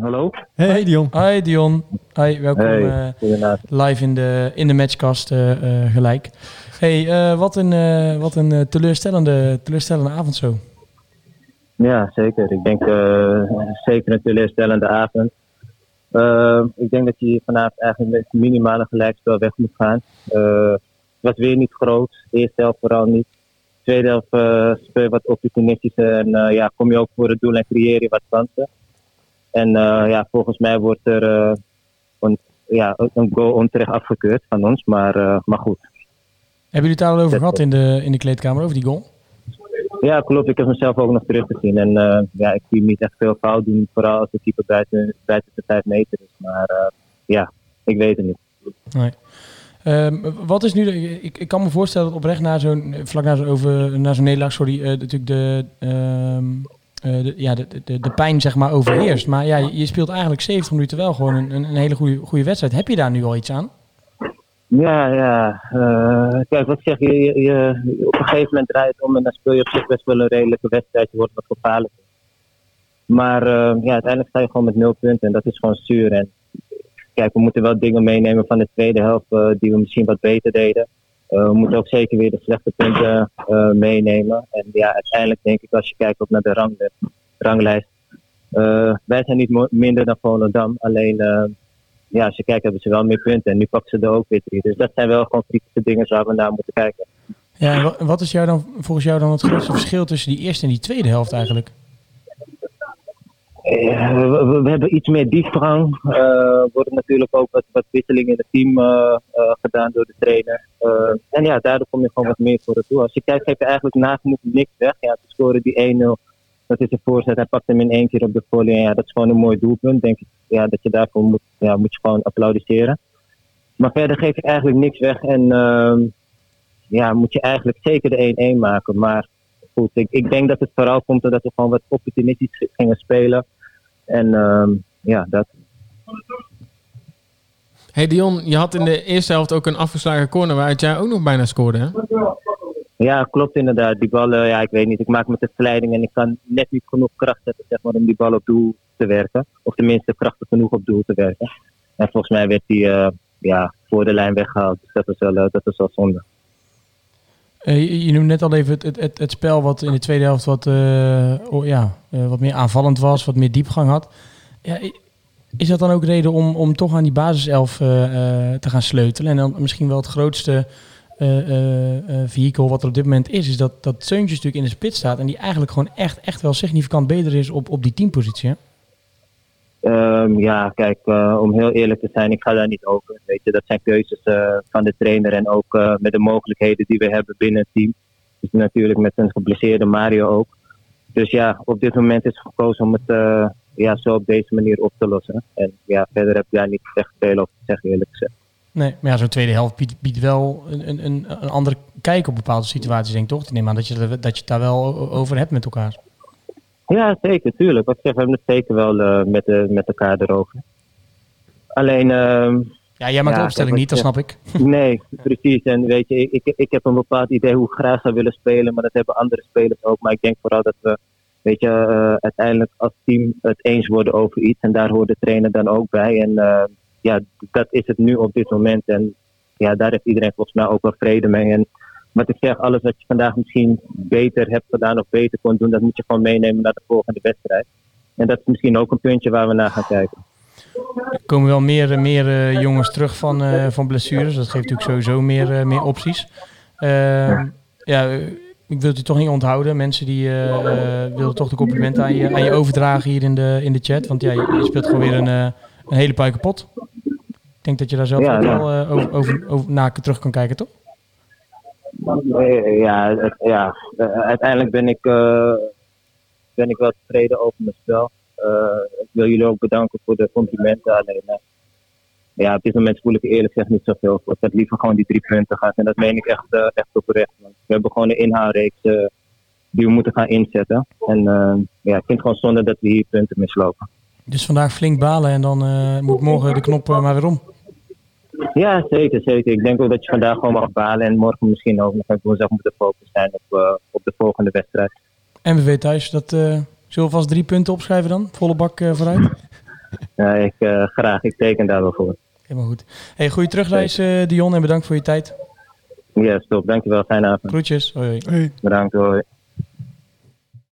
Hallo? Hey Dion. Hi Dion. Hi, welkom Hey, uh, live in de, in de matchcast uh, uh, gelijk. Hey, wat een, wat een teleurstellende, teleurstellende avond zo. Ja, zeker. Ik denk zeker een teleurstellende avond. ik denk dat je vanavond eigenlijk met minimale gelijkspel weg moet gaan. het was weer niet groot. Eerste helft vooral niet. Tweede helft speel je wat opportunistischer en ja, kom je ook voor het doel en creëer je wat kansen. En uh, ja, volgens mij wordt er een, ja, een goal onterecht afgekeurd van ons, maar, uh, maar goed. Hebben jullie het daar al over gehad in de, in de kleedkamer, over die goal? Ja, klopt. Ik heb mezelf ook nog teruggezien. En ja, ik zie hem niet echt veel fout doen, vooral als de keeper buiten, buiten de 5 meter is. Maar ja, ik weet het niet. Nee. Um, wat is nu, de, ik, ik kan me voorstellen dat oprecht na zo'n, vlak na zo'n, over, na zo'n nederlaag, sorry, natuurlijk de, um, uh, de, ja, de, de, de pijn zeg maar overheerst. Maar ja, je speelt eigenlijk 70 minuten wel gewoon een, een hele goede, goede wedstrijd. Heb je daar nu al iets aan? Ja, ja. Uh, kijk, wat zeg je, je, Op een gegeven moment draait het om en dan speel je op zich best wel een redelijke wedstrijd. Je wordt wat gevaarlijker. Maar uh, ja, uiteindelijk sta je gewoon met nul punten en dat is gewoon zuur. En kijk, we moeten wel dingen meenemen van de tweede helft die we misschien wat beter deden. Uh, we moeten ook zeker weer de slechte punten uh, meenemen. En ja, uiteindelijk denk ik als je kijkt ook naar de rang, ranglijst. Uh, wij zijn niet minder dan Volendam. Alleen ja, als je kijkt hebben ze wel meer punten. En nu pakken ze er ook weer drie. Dus dat zijn wel gewoon kritische dingen waar we naar moeten kijken. Ja, en wat is jou dan, volgens jou dan het grootste verschil tussen die eerste en die tweede helft eigenlijk? We, we, hebben iets meer diepgang. Er worden natuurlijk ook wat, wisselingen in het team uh, gedaan door de trainer. en ja, daardoor kom je gewoon wat meer voor het doel. Als je kijkt, geef je eigenlijk nagenoeg niks weg. Ja, te scoren die 1-0. Dat is een voorzet. Hij pakt hem in één keer op de. En ja, dat is gewoon een mooi doelpunt. Denk ik ja, dat je daarvoor moet, ja, moet je gewoon applaudisseren. Maar verder geef je eigenlijk niks weg. En ehm, ja, moet je eigenlijk zeker de 1-1 maken. Maar goed, ik, ik denk dat het vooral komt omdat we gewoon wat opportunistisch gingen spelen. En uh, ja, dat. Hey Dion, je had in de eerste helft ook een afgeslagen corner waaruit jij ook nog bijna scoorde, hè? Ja, klopt inderdaad. Die ballen, ja, ik weet niet. Ik maak met de verleiding en ik kan net niet genoeg kracht zetten zeg maar, om die bal op doel te werken. Of tenminste krachtig genoeg op doel te werken. En volgens mij werd die uh, ja, voor de lijn weggehaald. Dus dat is wel, uh, dat is wel zonde. Uh, je, noemde net al even het, het, het, spel wat in de tweede helft wat, uh, oh, ja, uh, wat meer aanvallend was, wat meer diepgang had. Ja, is dat dan ook reden om, om toch aan die basiself te gaan sleutelen? En dan misschien wel het grootste vehikel wat er op dit moment is, is dat, dat Seuntjes natuurlijk in de spits staat en die eigenlijk gewoon echt, echt wel significant beter is op, op die teampositie. Um, ja, kijk, uh, om heel eerlijk te zijn, ik ga daar niet over. Weet je, dat zijn keuzes uh, van de trainer en ook uh, met de mogelijkheden die we hebben binnen het team. Dus natuurlijk met een geblesseerde Mario ook. Dus ja, op dit moment is gekozen om het ja, zo op deze manier op te lossen. En ja, verder heb ik daar niet echt veel over te zeggen, eerlijk gezegd. Nee, maar ja, zo'n tweede helft biedt, biedt wel een, een, een andere kijk op bepaalde situaties, denk ik toch? Ik neem aan dat je, dat je het daar wel over hebt met elkaar. Ja, zeker, tuurlijk. Wat ik zeg, we hebben het zeker wel uh, met, uh, met elkaar erover. Alleen... Uh, ja, jij maakt ja, de opstelling niet, dat snap ik. Nee, precies. En weet je, ik, ik, ik heb een bepaald idee hoe ik graag zou willen spelen, maar dat hebben andere spelers ook. Maar ik denk vooral dat we, weet je, uh, uiteindelijk als team het eens worden over iets. En daar hoort de trainer dan ook bij. En uh, ja, dat is het nu op dit moment. En ja, daar heeft iedereen volgens mij ook wel vrede mee. En wat ik zeg, alles wat je vandaag misschien beter hebt gedaan of beter kon doen, dat moet je gewoon meenemen naar de volgende wedstrijd. En dat is misschien ook een puntje waar we naar gaan kijken. Er komen wel meer, meer uh, jongens terug van, uh, van blessures. Dat geeft natuurlijk sowieso meer, uh, meer opties. Uh, ja, ik wil het je toch niet onthouden. Mensen die willen toch de complimenten aan je, aan je overdragen hier in de, in de chat. Want ja, je, je speelt gewoon weer een, een hele puike pot. Ik denk dat je daar zelf ja, ook ja. wel over, over, over naar terug kan kijken, toch? Ja, ja. uiteindelijk ben ik, uh, ben ik wel tevreden over mijn spel. Uh, ik wil jullie ook bedanken voor de complimenten. Alleen, ja, op dit moment voel ik eerlijk gezegd niet zoveel. Ik had liever gewoon die drie punten gehad. En dat meen ik echt, echt oprecht. Want we hebben gewoon een inhaalreeks die we moeten gaan inzetten. En ja, ik vind het gewoon zonde dat we hier punten mislopen. Dus vandaag flink balen en dan moet morgen de knop maar weer om. Ja, zeker, zeker. Ik denk ook dat je vandaag gewoon mag balen en morgen misschien ook nog woensdag moeten focussen zijn op, uh, op de volgende wedstrijd. En we weten thuis, dat uh, zullen we vast drie punten opschrijven dan? Volle bak uh, vooruit? Ja, ik, eh, graag, ik teken daar wel voor. Helemaal goed. Hey, goede terugreis, eh, Dion, en bedankt voor je tijd. Ja, stop. Dankjewel. Fijne avond. Groetjes. Hoi, hoi. Hey. Bedankt. Hoi.